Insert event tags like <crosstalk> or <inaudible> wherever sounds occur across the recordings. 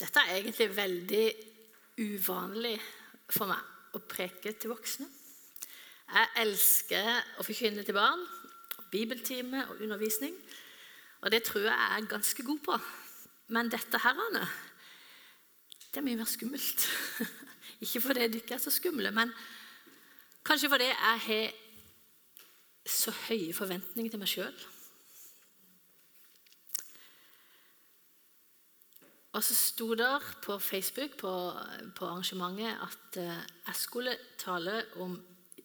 Dette er egentlig veldig uvanlig for meg å preke til voksne. Jeg elsker å forkynne til barn, bibeltime og undervisning. Og det tror jeg jeg er ganske god på. Men dette her, Anne, det er mye mer skummelt. <laughs> Ikke fordi dere er så skumle, men kanskje fordi jeg har så høye forventninger til meg sjøl. Og så sto det på Facebook på, på, arrangementet at eh, jeg skulle tale om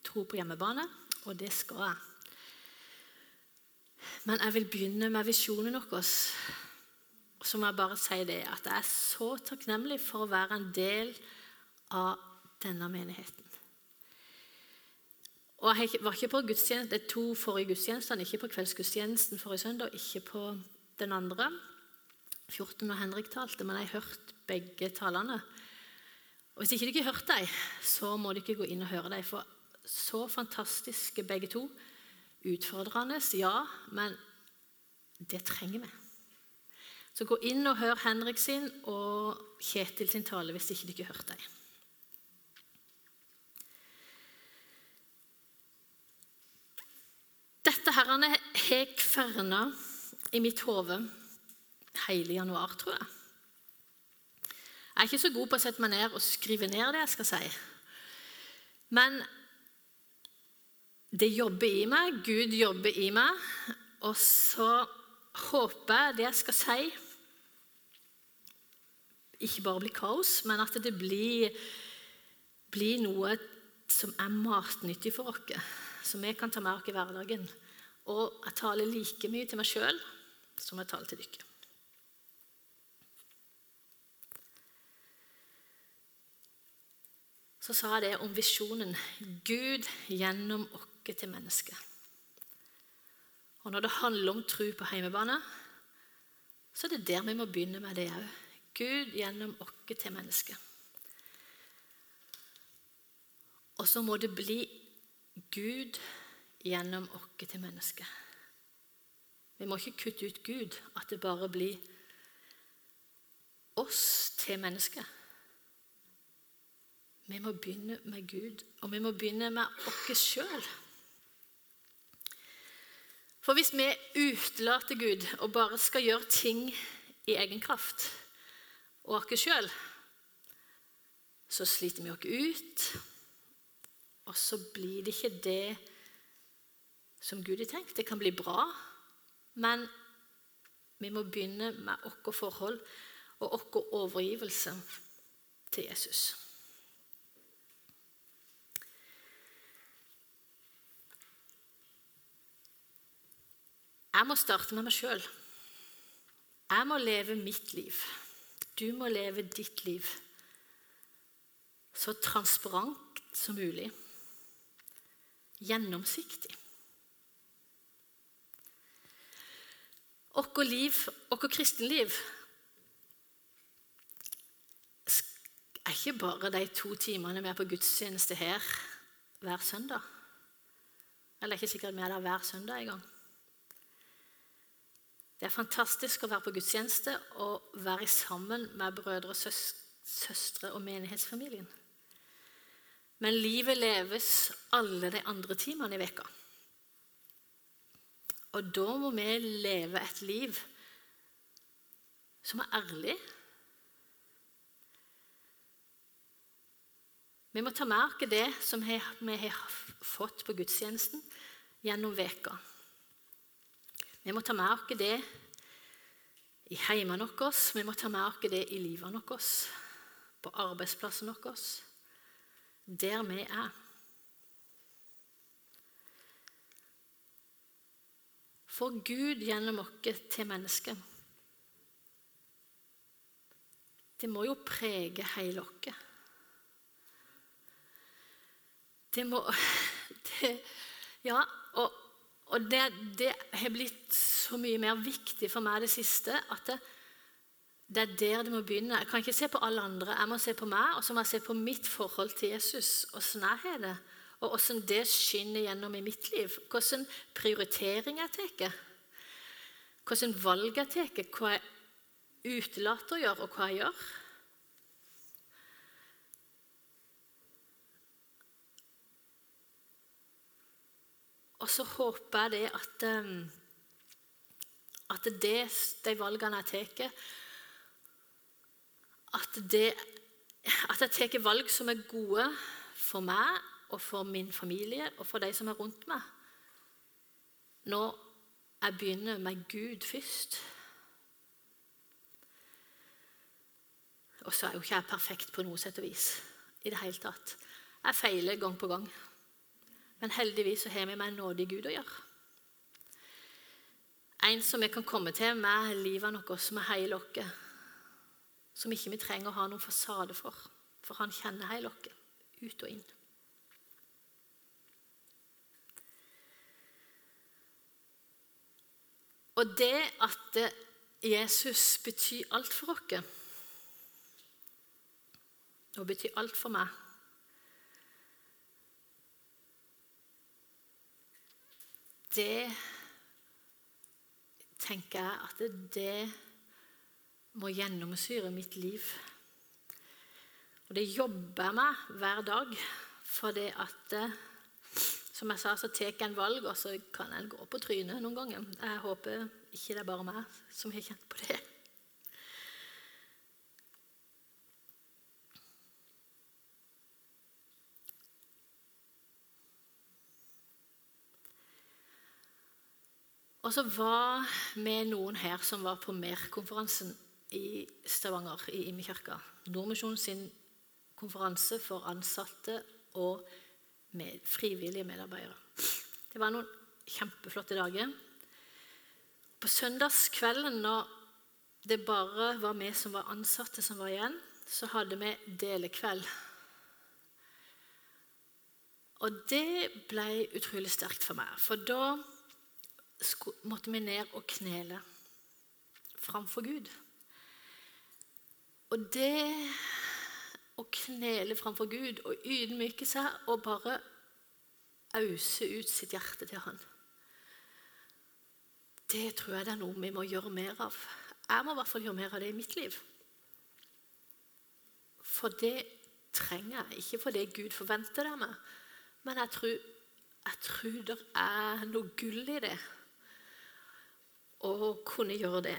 tro på hjemmebane, og det skal jeg. Men jeg vil begynne med visjonen vår. Så må jeg bare si det at jeg er så takknemlig for å være en del av denne menigheten. Og Jeg var ikke på de to forrige gudstjenester, ikke på kveldsgudstjenesten forrige søndag, ikke på den andre. 14 når Henrik talte, men jeg har hørt begge talene. Og Hvis ikke dere har hørt dem, så må dere gå inn og høre dem. For så fantastiske begge to. Utfordrende, ja, men det trenger vi. Så gå inn og hør Henrik sin og Kjetil sin tale hvis ikke dere har hørt dem. Dette herrene har kverna i mitt hode hele januar, tror jeg. Jeg er ikke så god på å sette meg ned og skrive ned det jeg skal si. Men det jobber i meg, Gud jobber i meg, og så håper jeg det jeg skal si, ikke bare blir kaos, men at det blir, blir noe som er matnyttig for oss, som vi kan ta med oss i hverdagen. Og jeg taler like mye til meg sjøl som jeg taler til dere. Så sa det om visjonen Gud gjennom oss til mennesket. Og Når det handler om tro på heimebane, så er det der vi må begynne med det òg. Gud gjennom oss til mennesket. Og så må det bli Gud gjennom oss til mennesket. Vi må ikke kutte ut Gud, at det bare blir oss til mennesket. Vi må begynne med Gud, og vi må begynne med oss sjøl. For hvis vi utelater Gud og bare skal gjøre ting i egen kraft og oss sjøl, så sliter vi oss ut, og så blir det ikke det som Gud har tenkt. Det kan bli bra, men vi må begynne med vårt forhold og vår overgivelse til Jesus. Jeg må starte med meg sjøl. Jeg må leve mitt liv. Du må leve ditt liv så transparent som mulig. Gjennomsiktig. Vårt liv, vårt kristenliv, er ikke bare de to timene vi er på gudstjeneste her hver søndag. Eller det er ikke sikkert vi er der hver søndag engang. Det er fantastisk å være på gudstjeneste og være sammen med brødre, søstre og menighetsfamilien. Men livet leves alle de andre timene i veka. Og da må vi leve et liv som er ærlig. Vi må ta merke det som vi har fått på gudstjenesten gjennom veka. Vi må ta med oss det i heimene våre, vi må ta med oss det i livet vårt, på arbeidsplassen vår, der vi er. For Gud gjennom oss til mennesket. Det må jo prege hele oss. Det må <laughs> det, Ja, og det, det, har blitt så mye mer viktig for meg det siste at det, det, er der det må begynne. Jeg kan ikke se på alle andre, jeg må se på meg, og så må jeg se på mitt forhold til Jesus. Åssen jeg har det, og åssen det skinner gjennom i mitt liv. Hvilken prioritering jeg tar. Hvilke valg jeg tar, hva jeg utelater å gjøre, og hva jeg gjør. Og så håper jeg det at, um, at det, de valgene jeg tar at, det, at jeg tar valg som er gode for meg og for min familie og for de som er rundt meg. Når jeg begynner med Gud først. Og så er jo ikke jeg perfekt på noe sett og vis. i det hele tatt. Jeg feiler gang på gang. Men heldigvis så har vi med en nådig Gud å gjøre. En som vi kan komme til med livet vårt, som er hele oss. Som ikke vi trenger å ha noen fasade for, for han kjenner hele oss, ut og inn. Og det at Jesus betyr alt for oss, og betyr alt for meg Det tenker jeg at det må gjennomsyre mitt liv. Og det jobber jeg med hver dag, for det at som jeg sa, så tar en valg, og så kan en gå på trynet noen ganger. Jeg håper ikke det er bare meg som har kjent på det. Og så var vi noen her som var på MER-konferansen i Stavanger, i Imekirka. Nordmisjonen sin konferanse for ansatte og med frivillige medarbeidere. Det var noen kjempeflotte dager. På søndagskvelden, når det bare var vi som var ansatte som var igjen, så hadde vi delekveld. Og det ble utrolig sterkt for meg. For da måtte vi ned og knele framfor Gud. Og det å knele framfor Gud og ydmyke seg og bare ause ut sitt hjerte til Han. Det tror jeg det er noe vi må gjøre mer av. Jeg må i hvert fall gjøre mer av det i mitt liv. For det trenger jeg. Ikke fordi Gud forventer det av meg, men jeg tror, jeg tror det er noe gull i det å kunne gjøre det.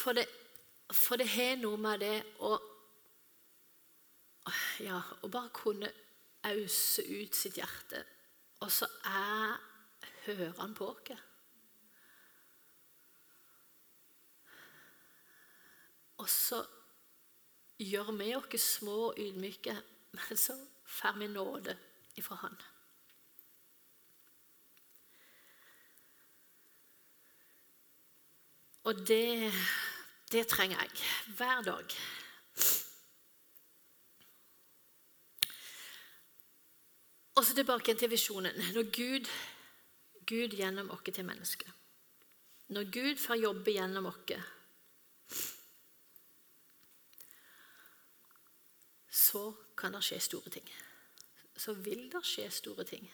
For det, for det har noe med det å Ja, å bare kunne ause ut sitt hjerte, og så er hører han på oss. Og så gjør vi oss små og ydmyke, men så får vi nåde ifra Han. Og det det trenger jeg hver dag. Og så tilbake til visjonen. Når Gud, Gud gjennom oss til mennesket. Når Gud får jobbe gjennom oss, så kan det skje store ting. Så vil det skje store ting.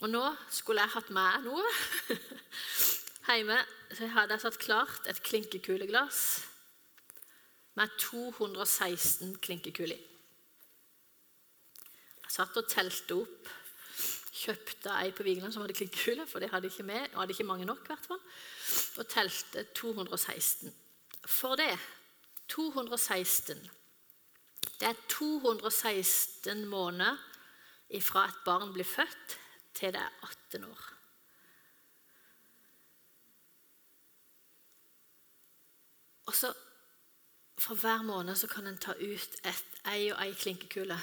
Og nå skulle jeg hatt med noe. <laughs> Hjemme hadde jeg satt klart et klinkekuleglass med 216 klinkekuler i. Jeg satt og telte opp. Kjøpte ei på Vigeland som hadde klinkekule, for det hadde ikke med, og hadde ikke mange nok. hvert fall, Og telte 216. For det 216 Det er 216 måneder ifra et barn blir født, til det er 18 år. Og så For hver måned så kan en ta ut et, ei og ei klinkekule.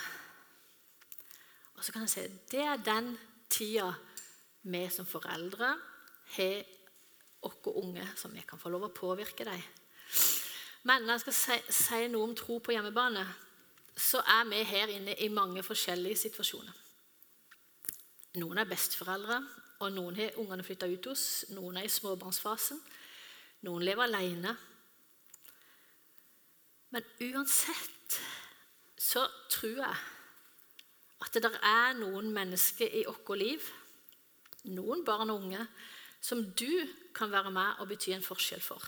Og så kan en si det er den tida vi som foreldre har oss unge, som vi kan få lov å påvirke dem. Men når jeg skal si, si noe om tro på hjemmebane, så er vi her inne i mange forskjellige situasjoner. Noen er besteforeldre, og noen har ungene flytta ut hos. Noen er i småbarnsfasen. Noen lever alene. Men uansett så tror jeg at det er noen mennesker i vårt liv, noen barn og unge, som du kan være med og bety en forskjell for.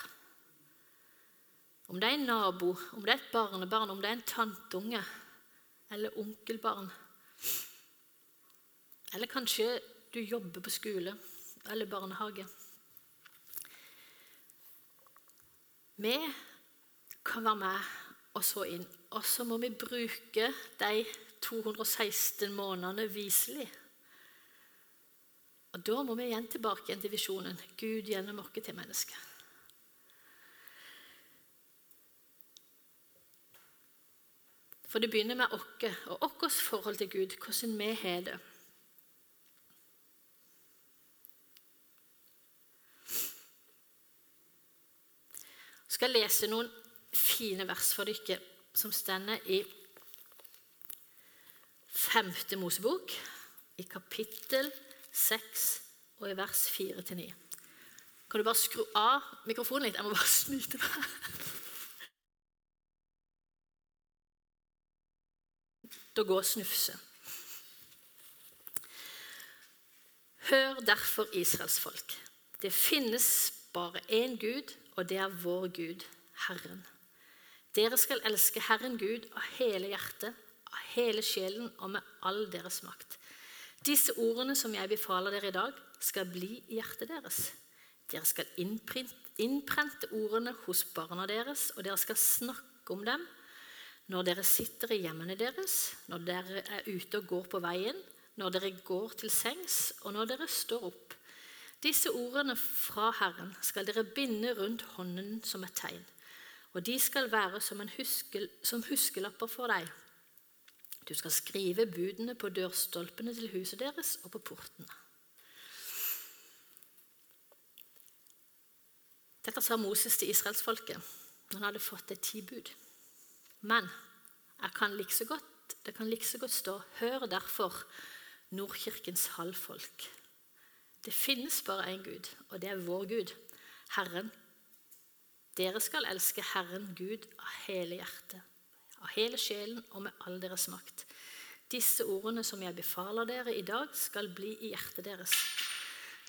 Om det er en nabo, om det er et barnebarn, om det er en tanteunge eller onkelbarn. Eller kanskje du jobber på skole eller barnehage. Vi kan være med og så inn. Og så må vi bruke de 216 månedene viselig. Og Da må vi igjen tilbake igjen til visjonen Gud gjennom oss til mennesket. For det begynner med oss og vårt forhold til Gud, hvordan vi har det. Jeg skal lese noen fine vers for dere som stender i femte Mosebok, i kapittel 6 og i vers 4-9. Kan du bare skru av mikrofonen litt? Jeg må bare <laughs> snyte meg. Da går snufse. Hør derfor, Israels folk. Det finnes bare én Gud, og det er vår Gud, Herren. Dere skal elske Herren Gud av hele hjertet, av hele sjelen og med all deres makt. Disse ordene som jeg befaler dere i dag, skal bli i hjertet deres. Dere skal innprente ordene hos barna deres, og dere skal snakke om dem når dere sitter i hjemmene deres, når dere er ute og går på veien, når dere går til sengs, og når dere står opp. Disse ordene fra Herren skal dere binde rundt hånden som et tegn og de skal være som, huskel, som huskelapper for deg. Du skal skrive budene på dørstolpene til huset deres og på portene. Dette sa Moses til israelsfolket når han hadde fått et ti bud. Men kan like godt, det kan like så godt stå Hør derfor, Nordkirkens halvfolk. Det finnes bare én Gud, og det er vår Gud, Herren dere skal elske Herren Gud av hele hjertet, av hele sjelen og med all deres makt. Disse ordene som jeg befaler dere i dag, skal bli i hjertet deres.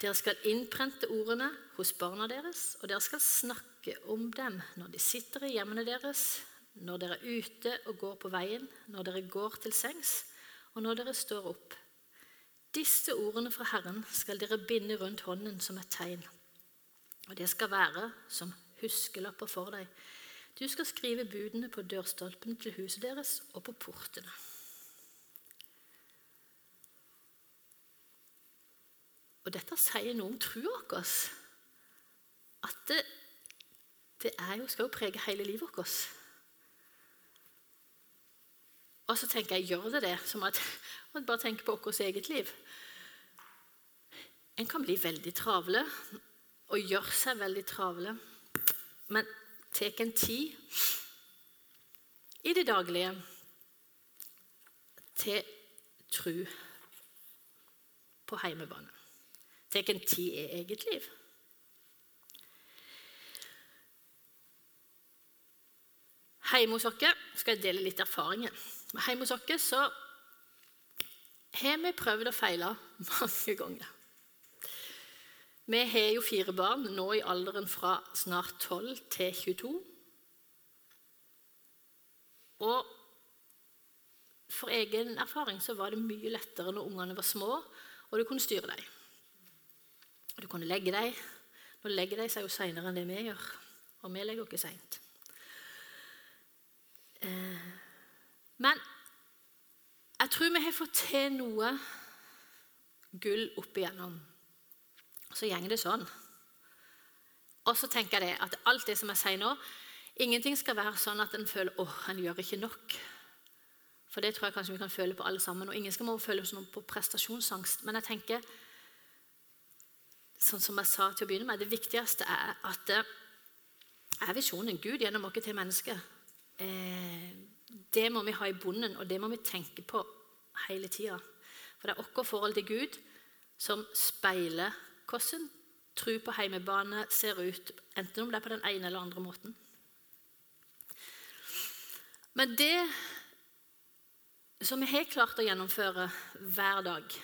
Dere skal innprente ordene hos barna deres, og dere skal snakke om dem når de sitter i hjemmene deres, når dere er ute og går på veien, når dere går til sengs, og når dere står opp. Disse ordene fra Herren skal dere binde rundt hånden som et tegn, og det skal være som huskelapper for deg. Du skal skrive budene på dørstolpene til huset deres og på portene. Og dette sier noe om trua vår. At det, det jo, skal jo prege hele livet vårt. Og så tenker jeg, gjør det det? Som at <laughs> man bare tenker på vårt eget liv. En kan bli veldig travle og gjøre seg veldig travle men tar en tid i det daglige til tru på heimebane. Tar en tid i eget liv. Hjemme hos oss skal jeg dele litt erfaringer. Hjemme hos oss så har vi prøvd og feila mange ganger. Vi har jo fire barn, nå i alderen fra snart 12 til 22. Og for egen erfaring så var det mye lettere når ungene var små, og du kunne styre dem. Du kunne legge dem. Nå legger de seg jo seinere enn det vi gjør. Og vi legger jo ikke seint. Eh, men jeg tror vi har fått til noe gull opp igjennom så går det sånn. Og så tenker jeg at alt det som jeg sier nå, ingenting skal være sånn at en føler åh, en gjør ikke nok. For det tror jeg kanskje vi kan føle på alle sammen. Og ingen skal må føle sånn på prestasjonsangst. Men jeg tenker, sånn som jeg sa til å begynne med, det viktigste er at det er visjonen Gud gjennom oss til mennesker. Eh, det må vi ha i bunnen, og det må vi tenke på hele tida. For det er vårt forhold til Gud som speiler hvordan tro på heimebane ser ut, enten om det er på den ene eller andre måten. Men det som vi har klart å gjennomføre hver dag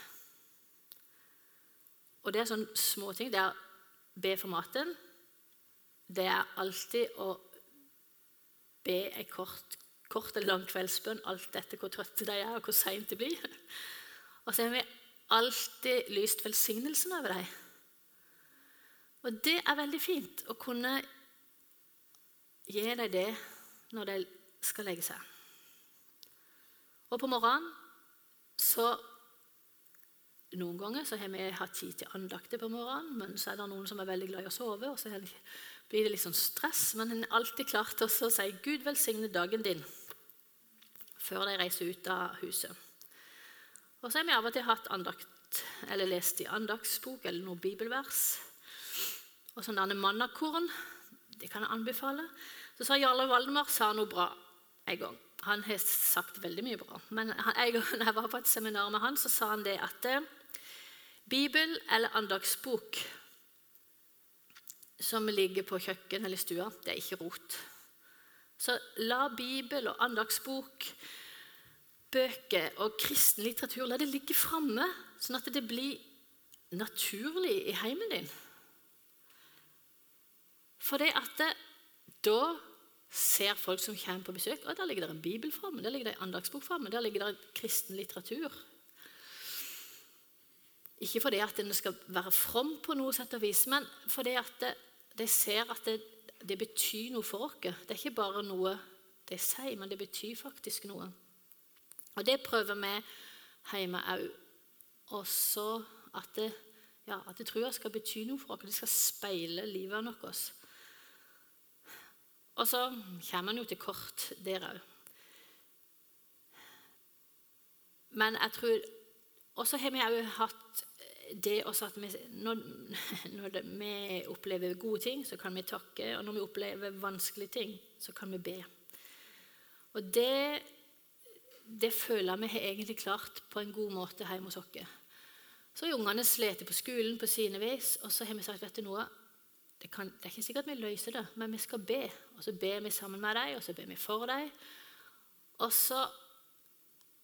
Og det er sånne småting. Det er å be for maten. Det er alltid å be en kort, kort eller lang kveldsbønn, alt etter hvor trøtte de er, og hvor seint det blir. Og så har vi alltid lyst velsignelsen over dem. Og det er veldig fint å kunne gi dem det når de skal legge seg. Og på morgenen så Noen ganger så har vi hatt tid til andakter på morgenen, men så er det noen som er veldig glad i å sove, og så blir det litt sånn stress. Men en er alltid klart å si 'Gud velsigne dagen din' før de reiser ut av huset. Og så har vi av og til hatt andakt, eller lest i andaktsbok eller noe bibelvers. Og sånn denne mannakorn, det kan jeg anbefale. Så sa Jarle Valdemar sa noe bra en gang. Han har sagt veldig mye bra. Men en gang <laughs> jeg var på et seminar med han, så sa han det at eh, Bibel eller andagsbok som ligger på kjøkken eller stua, det er ikke rot. Så la Bibel og andagsbok bøker og kristen litteratur la det ligge framme, sånn at det blir naturlig i heimen din. For at det, da ser folk som kommer på besøk, og der ligger det en bibel framme, der ligger det en andagsbok framme, der ligger det kristen litteratur. Ikke fordi at en skal være from på noe sett og vis, men fordi at de ser at det, det betyr noe for oss. Det er ikke bare noe de sier, men det betyr faktisk noe. Og det prøver vi hjemme òg. Også at, det, ja, at det jeg skal bety noe for oss. Det skal speile livet vårt. Og så kommer han jo til kort der òg. Men jeg tror Og så har vi òg hatt det også at vi, når, <laughs> når vi opplever gode ting, så kan vi takke. Og når vi opplever vanskelige ting, så kan vi be. Og det det føler vi har egentlig klart på en god måte hjemme hos oss. Så har ungene slitt på skolen på sine vis, og så har vi sagt vet du noe, det, kan, det, er ikke sikkert vi løser det, men vi skal be. Og så ber vi sammen med dem, og så ber vi for dem. Og så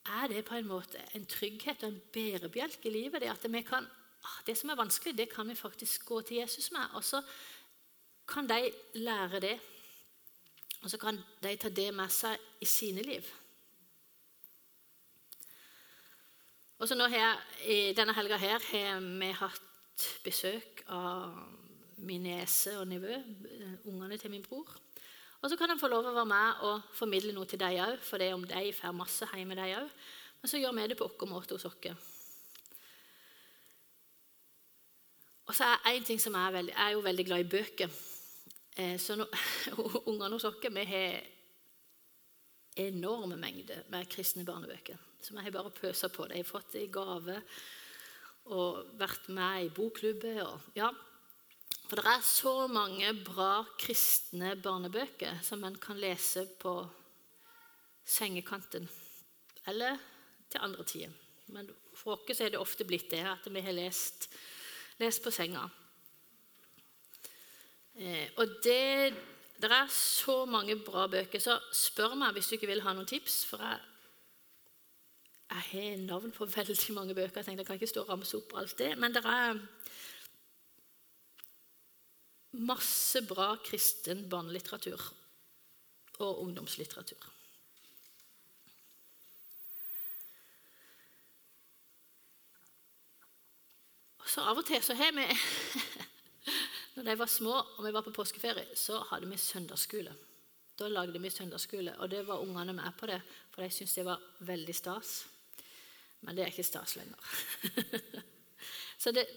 er det på en måte en trygghet og en bærebjelke i livet. Det at vi kan, ah, det som er vanskelig, det kan vi faktisk gå til Jesus med. Og så kan de lære det. Og så kan de ta det med seg i sine liv. Og så nå her, i Denne helga her har vi hatt besøk av min niese og nevø, ungene til min bror. Og så kan de få lov å være med og formidle noe til dem òg, for det er om de får masse hjemme, de òg. Men så gjør vi det på vår måte hos oss. Og så er en ting som er veldig, Jeg er jo veldig glad i bøker. Eh, så nå, <laughs> ungene hos oss vi har enorme mengder med kristne barnebøker som jeg har bare pøsa på. De har fått det i gave og vært med i bokklubber. Og, ja. For det er så mange bra kristne barnebøker som en kan lese på sengekanten eller til andre tider. Men for oss er det ofte blitt det at vi har lest, lest på senga. Eh, og det, det er så mange bra bøker, så spør meg hvis du ikke vil ha noen tips. For jeg jeg har navn på <laughs> veldig mange bøker. Jeg tenkte jeg kan ikke stå og ramse opp alt det. Men det er masse bra kristen barnelitteratur og ungdomslitteratur. Så av og til så har vi <laughs> Når de var små og vi var på påskeferie, så hadde vi søndagsskole. Da lagde vi søndagsskole, og det var ungene med på det, for de syntes det var veldig stas. Men det er ikke stas lenger. <laughs> så det,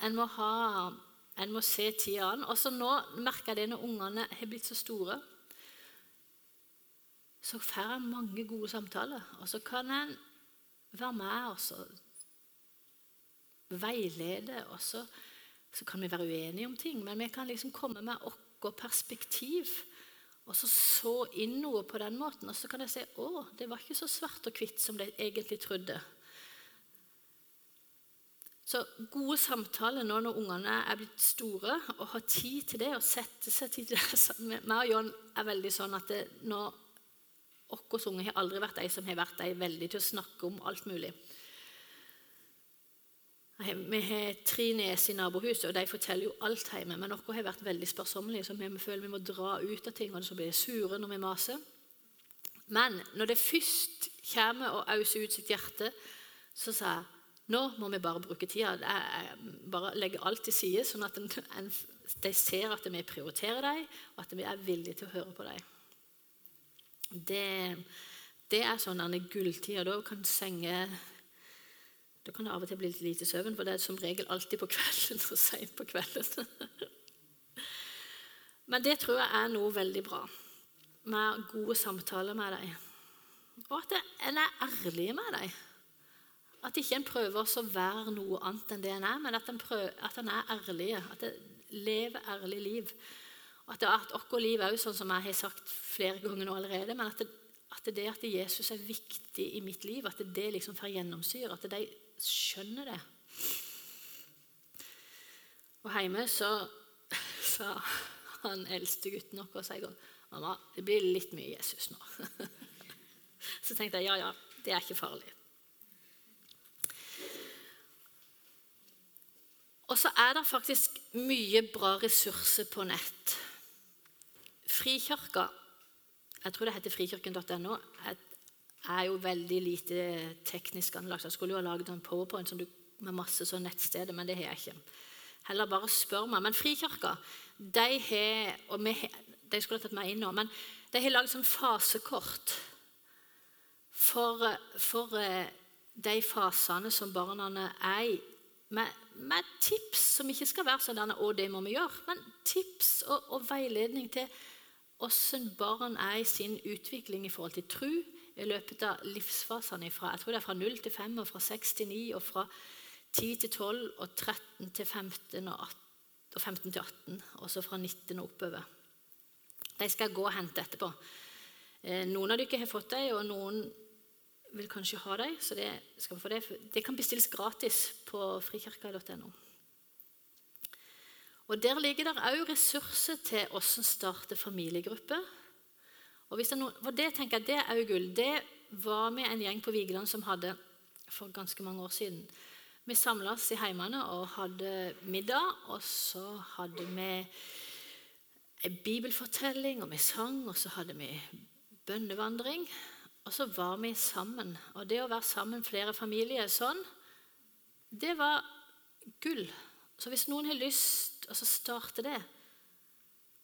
en, må ha, en må se tida an. Og så nå merker jeg det når ungene har blitt så store. Så får en mange gode samtaler, og så kan en være med og så veilede. og så, så kan vi være uenige om ting, men vi kan liksom komme med vårt perspektiv. Og så så inn noe på den måten, og så kan jeg si å, det var ikke så svart og hvitt som de egentlig trodde. Så gode samtaler nå når ungene er blitt store, og har tid til det, og sette seg til det <laughs> meg og John, er veldig sånn at når Våre unger har aldri vært de som har vært de veldig til å snakke om alt mulig. Vi har tre nes i nabohuset, og de forteller jo alt hjemme. Men våre har vært veldig sparsommelige, så vi føler vi må dra ut av ting, og så blir de sure når vi maser. Men når det først kommer og auser ut sitt hjerte, så sa jeg nå må vi bare bruke tida. Bare legge alt til side, sånn at de ser at vi prioriterer dem, og at vi er villige til å høre på dem. Det, det er sånn gulltida. Da kan senge da kan det av og til bli litt lite søvn, for det er som regel alltid på kvelden og seint på kvelden. <laughs> Men det tror jeg er noe veldig bra. Med gode samtaler med dem. Og at en er ærlig med dem. At ikke en prøver å være noe annet enn det en er, men at en, prøver, at en er ærlig. At en lever ærlig liv. At, det, at vårt liv òg, sånn som jeg har sagt flere ganger nå allerede, men at det, at det at Jesus er viktig i mitt liv, at det liksom får gjennomsyre. At de skjønner det. Og hjemme så sa han eldste gutten vår en gang Mamma, det blir litt mye Jesus nå. <laughs> Så tenkte jeg ja, ja, det er ikke farlig. Og så er det faktisk mye bra ressurser på nett. Frikirka, jeg tror det heter frikirken.no, er jo veldig lite teknisk anlagt. Jeg skulle jo ha laget en powerpoint du, med masse sånn nettsteder, men det har jeg ikke. Heller bare spør meg. Men Frikirka de har og vi, De skulle tatt meg inn nå, men de har laget sånn fasekort for, for eh, de fasene som barna er i. Med, med, tips som ikke skal være sånn å, det må vi gjøre, men tips og, og veiledning til hvordan barn er i sin utvikling i forhold til tro, i løpet av livsfasene fra, jeg tror det er fra 0 til 5, og fra 6 til 9, og fra 10 til 12, og 13 til 15 og, 18, og 15 til 18, og så fra 19 og oppover. De skal gå og hente etterpå. Eh, noen av dere har fått dem, og noen vil kanskje ha dem. så det, skal få det. det kan bestilles gratis på frikirka.no. Og Der ligger det òg ressurser til hvordan starte familiegruppe og hvis det, noe, for det tenker jeg, det er òg gull. Det var vi en gjeng på Vigeland som hadde for ganske mange år siden. Vi samla oss i heimene og hadde middag, og så hadde vi en bibelfortelling, og vi sang, og så hadde vi bønnevandring. Og så var vi sammen. Og det å være sammen flere familier sånn, det var gull. Så hvis noen har lyst til å starte det,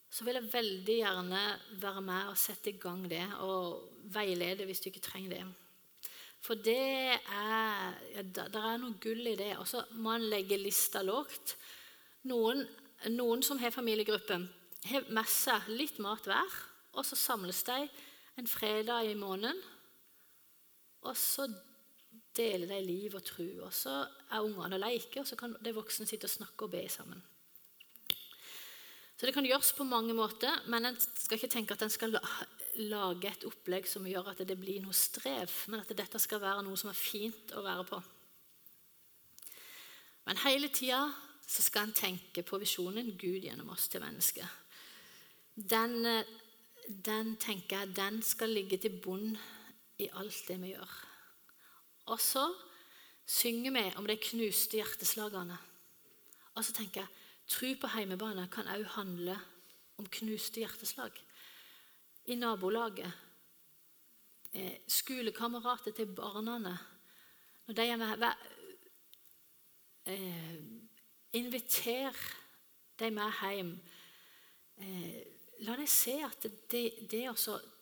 så vil jeg veldig gjerne være med og sette i gang det og veilede hvis du ikke trenger det. For det er ja, Det er noe gull i det. Og så må en legge lista lågt. Noen, noen, som har familiegruppe, har med seg litt mat hver, og så samles de en fredag i måneden. Og så deler de liv og tro. Og så er ungene og leker, og så kan de voksne sitte og snakke og be sammen. Så det kan gjøres på mange måter, men en skal ikke tenke at en skal lage et opplegg som gjør at det blir noe strev, men at dette skal være noe som er fint å være på. Men hele tida skal en tenke på visjonen Gud gjennom oss til mennesket. Den, den tenker jeg, den skal ligge til bunn i alt det vi gjør. Og så synger vi om de knuste hjerteslagene. Og så tenker jeg Tro på heimebane kan òg handle om knuste hjerteslag. I nabolaget. Eh, skolekamerater til barna. Når de er med, eh, Inviter de med hjem. Eh, la deg se at det, det å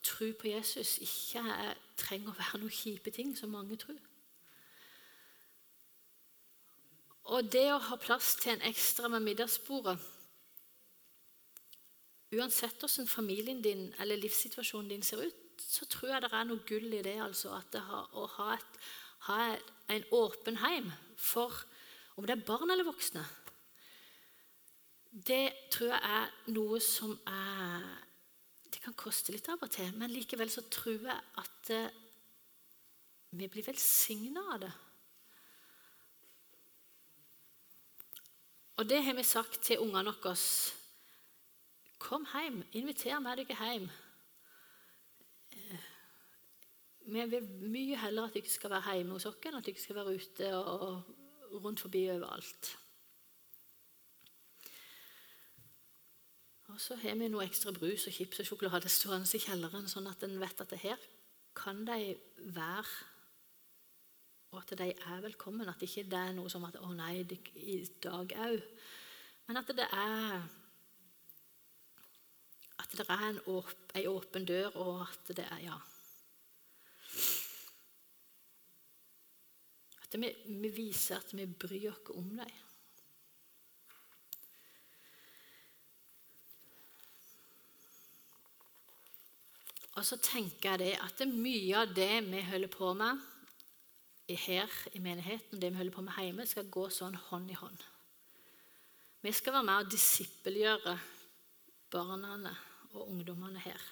tro på Jesus ikke er, trenger å være noen kjipe ting, som mange tror. Og det å ha plass til en ekstra med middagsbordet Uansett hvordan familien din eller livssituasjonen din ser ut, så tror jeg det er noe gull i det. altså det har, Å ha, et, ha en åpen heim for om det er barn eller voksne. Det tror jeg er noe som er Det kan koste litt av og til, men likevel så tror jeg at eh, vi blir velsigna av det. Og det har vi sagt til ungene våre. Kom hjem, inviter meg dere hjem. Vi vil mye heller at dere skal være hjemme hos oss enn at dere skal være ute og rundt forbi overalt. Og så har vi noe ekstra brus og chips og sjokolade stående i kjelleren, sånn at en vet at det her kan de være, og at de er velkommen. At det ikke er noe som at 'Å nei, det, i dag òg'. Men at det er at det er en åp, en åpen dør, og at det er Ja. At vi, vi viser at vi bryr oss om dem. Og så tenker jeg det at mye av det vi holder på med her i menigheten, det vi holder på med hjemme, skal gå sånn hånd i hånd. Vi skal være med og disippelgjøre barna og ungdommene her.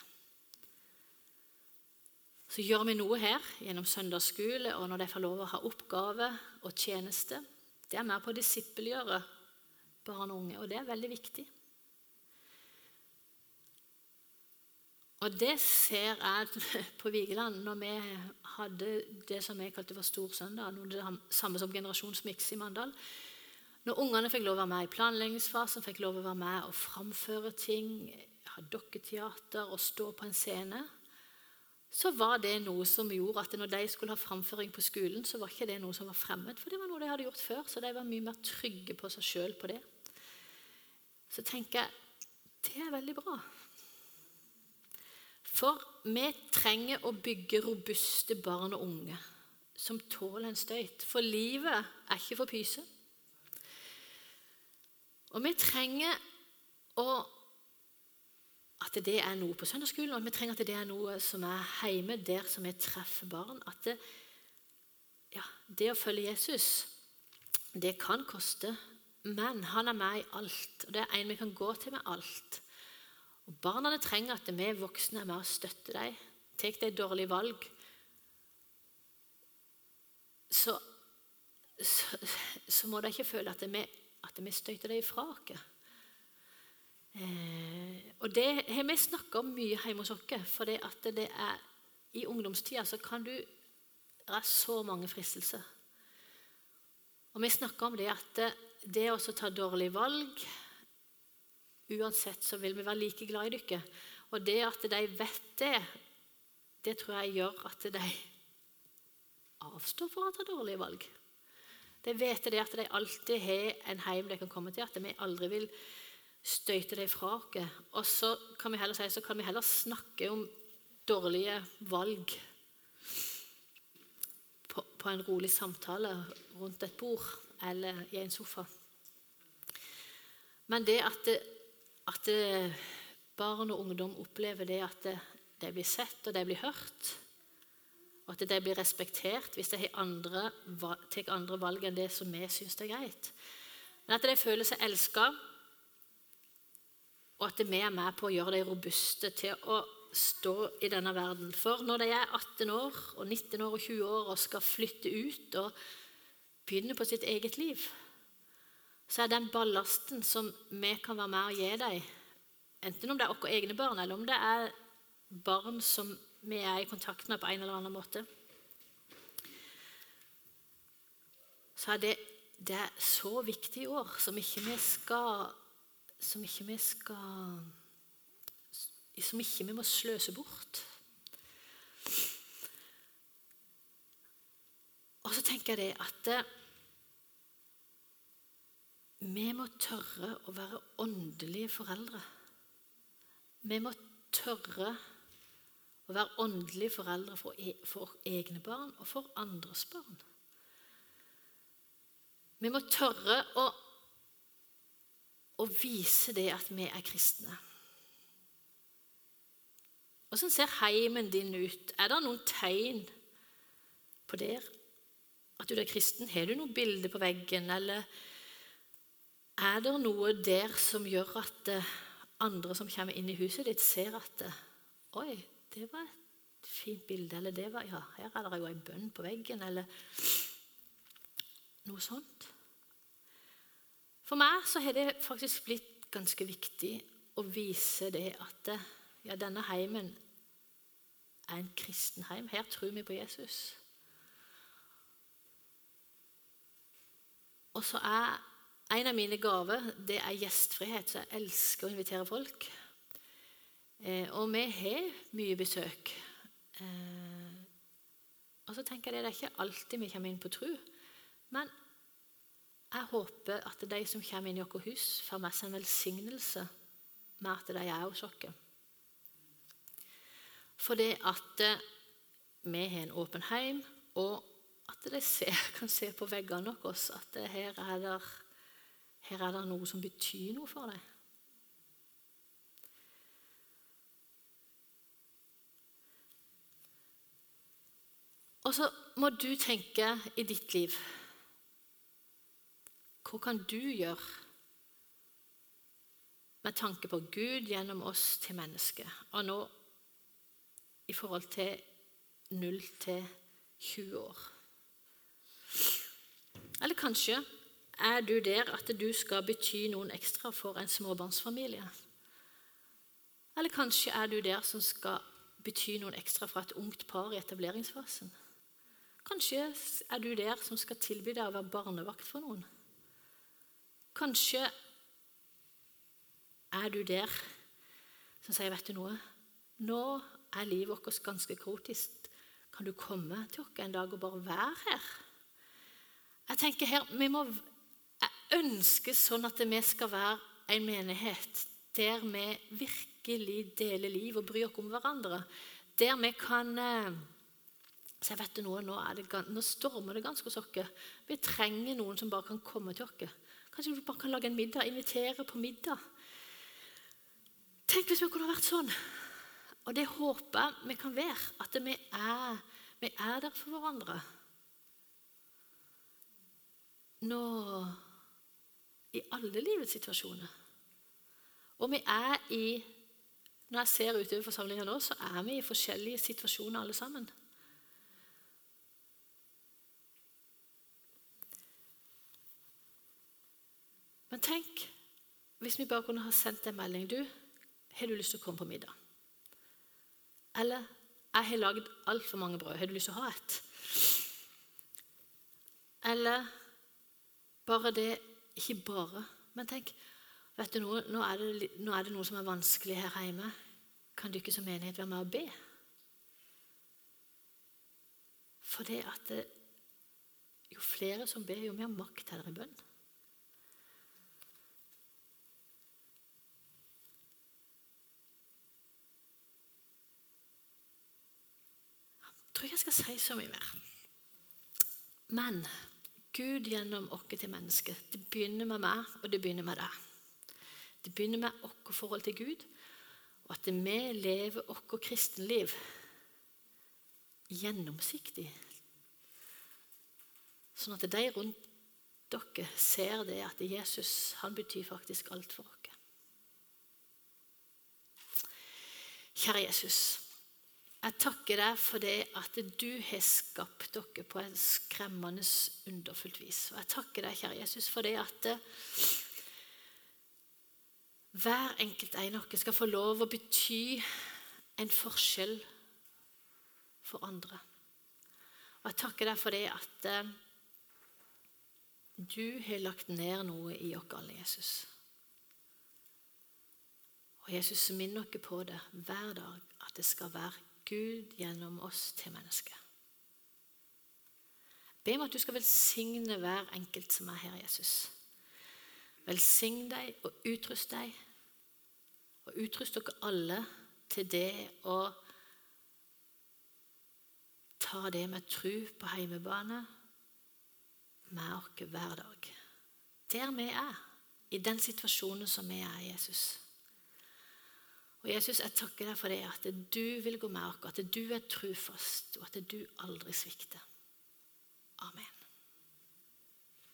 Så gjør vi noe her gjennom søndagsskole og når de får lov å ha oppgave og tjeneste. Det er med på å disippelgjøre barn og unge, og det er veldig viktig. Og det ser jeg <laughs> på Vigeland når vi hadde det som jeg kalte for Storsøndag, det samme som Generasjonsmiks i Mandal. Når ungene fikk lov å være med i planleggingsfasen, fikk lov å være med og framføre ting, ha dokketeater og stå på en scene, så var det noe som gjorde at når de skulle ha framføring på skolen, så var ikke det noe som var fremmed, for det var noe de hadde gjort før. Så de var mye mer trygge på seg sjøl på det. Så tenker jeg det er veldig bra. For vi trenger å bygge robuste barn og unge som tåler en støyt. For livet er ikke for pyse. Og vi trenger å, at det er noe på søndagsskolen, og vi trenger at det er noe som er hjemme, der som vi treffer barn. At det, ja, det å følge Jesus, det kan koste, men han er med i alt. Og det er en vi kan gå til med alt. Og Barna trenger at vi voksne er med og støtter dem. Tar de dårlige valg, så, så, så, må de ikke føle at vi, at vi støter dem ifra oss. Eh, og det har vi snakka om mye hjemme hos oss. For det at det er, i ungdomstida så kan du Det er så mange fristelser. Og vi snakker om det at det å ta dårlige valg Uansett så vil vi være like glad i dere. Og det at de vet det, det tror jeg gjør at de avstår fra å ta dårlige valg. De vet det at de alltid har en heim de kan komme til, at vi aldri vil støyte dem fra oss. Og så kan vi heller si, så kan vi heller snakke om dårlige valg på, på en rolig samtale rundt et bord eller i en sofa. Men det at det, at eh, barn og ungdom opplever det at de blir sett og de blir hørt. Og at de blir respektert hvis de andre, andre valg enn det som vi syns er greit. Men at de føler seg elska, og at vi er med på å gjøre dem robuste til å stå i denne verden. For når de er 18 år og 19 år og 20 år og skal flytte ut og begynne på sitt eget liv, så er den ballasten som vi kan være med og gi dem, enten om det er våre egne barn, eller om det er barn som vi er i kontakt med på en eller annen måte, så er det, det er så viktige år som ikke vi skal Som ikke vi skal Som ikke vi må sløse bort. Og så tenker jeg det at vi må tørre å være åndelige foreldre. Vi må tørre å være åndelige foreldre for, e for egne barn og for andres barn. Vi må tørre å, å vise det at vi er kristne. Hvordan ser heimen din ut? Er det noen tegn på det? At du er kristen? Har du noe bilde på veggen? Eller er det noe der som gjør at eh, andre som kommer inn i huset ditt, ser at eh, Oi, det var et fint bilde. Eller det var, ja, her er det jo en bønn på veggen. Eller noe sånt. For meg så har det faktisk blitt ganske viktig å vise det at ja, denne heimen er en kristen heim. Her tror vi på Jesus. Og så er en av mine gaver det er gjestfrihet, så jeg elsker å invitere folk. Eh, og vi har mye besøk. Eh, og så tenker jeg Det er ikke alltid vi kommer inn på tru. men jeg håper at de som kommer inn i vårt hus, får med seg en velsignelse med at de er hos oss. Fordi at eh, vi har en åpen heim, og at de ser, <laughs> kan se på veggene våre at her er, det, her er det noe som betyr noe for deg. Og så må du tenke i ditt liv Hva kan du gjøre med tanke på Gud gjennom oss til mennesket? Og nå i forhold til 0 til 20 år. Eller kanskje er du der at du skal bety noen ekstra for en småbarnsfamilie. Eller kanskje er du der som skal bety noen ekstra for et ungt par i etableringsfasen. Kanskje er du der som skal tilby deg å være barnevakt for noen. Kanskje er du der som sier, 'Vet du noe, nå er livet vårt ganske kaotisk. Kan du komme til oss en dag og bare være her? Jeg tenker her, vi må ønsker sånn at vi skal være en menighet der vi virkelig deler liv og bryr oss om hverandre. Der vi kan så jeg vet du noe, nå, det, nå stormer det ganske hos oss. Vi trenger noen som bare kan komme til oss. Kanskje vi bare kan lage en middag, invitere på middag. Tenk hvis vi kunne vært sånn. Og det håper jeg vi kan være. At vi er, vi er der for hverandre. Nå I alle livets situasjoner. Og vi er i Når jeg ser utover forsamlinga nå, så er vi i forskjellige situasjoner alle sammen. Men tenk hvis vi bare kunne ha sendt en melding. Du, har du lyst til å komme på middag? Eller jeg har lagd altfor mange brød. Har du lyst til å ha et? Eller bare det Ikke bare, men tenk vet du noe, nå, er det, nå er det noe som er vanskelig her hjemme. Kan du ikke som menighet være med og be? For det at det, jo flere som ber, jo mer makt er det i bønn. Jeg tror ikke jeg skal si så mye mer. Men Gud gjennom oss til mennesket. Det begynner med meg, og det begynner med deg. Det begynner med vårt forhold til Gud, og at vi lever vårt kristenliv gjennomsiktig. Sånn at de rundt dere ser det at Jesus han betyr faktisk alt for oss. Kjære Jesus. Jeg takker deg for det at du har skapt dere på et skremmende underfullt vis. Og jeg takker deg, kjære Jesus, for det at eh, hver enkelt en av dere skal få lov å bety en forskjell for andre. Og jeg takker deg for det at eh, du har lagt ned noe i oss alle, Jesus. Og Jesus, minn oss på det hver dag, at det skal være Gud gjennom oss til mennesket. Be om at du skal velsigne hver enkelt som er her, Jesus. Velsign deg og utrust deg, og utrust dere alle til det å ta det med tru på heimebane med oss hver dag. Der vi er, i den situasjonen som vi er, Jesus. Og Jesus, jeg takker deg for det at du vil gå med oss, at du er trufast, og at du aldri svikter. Amen.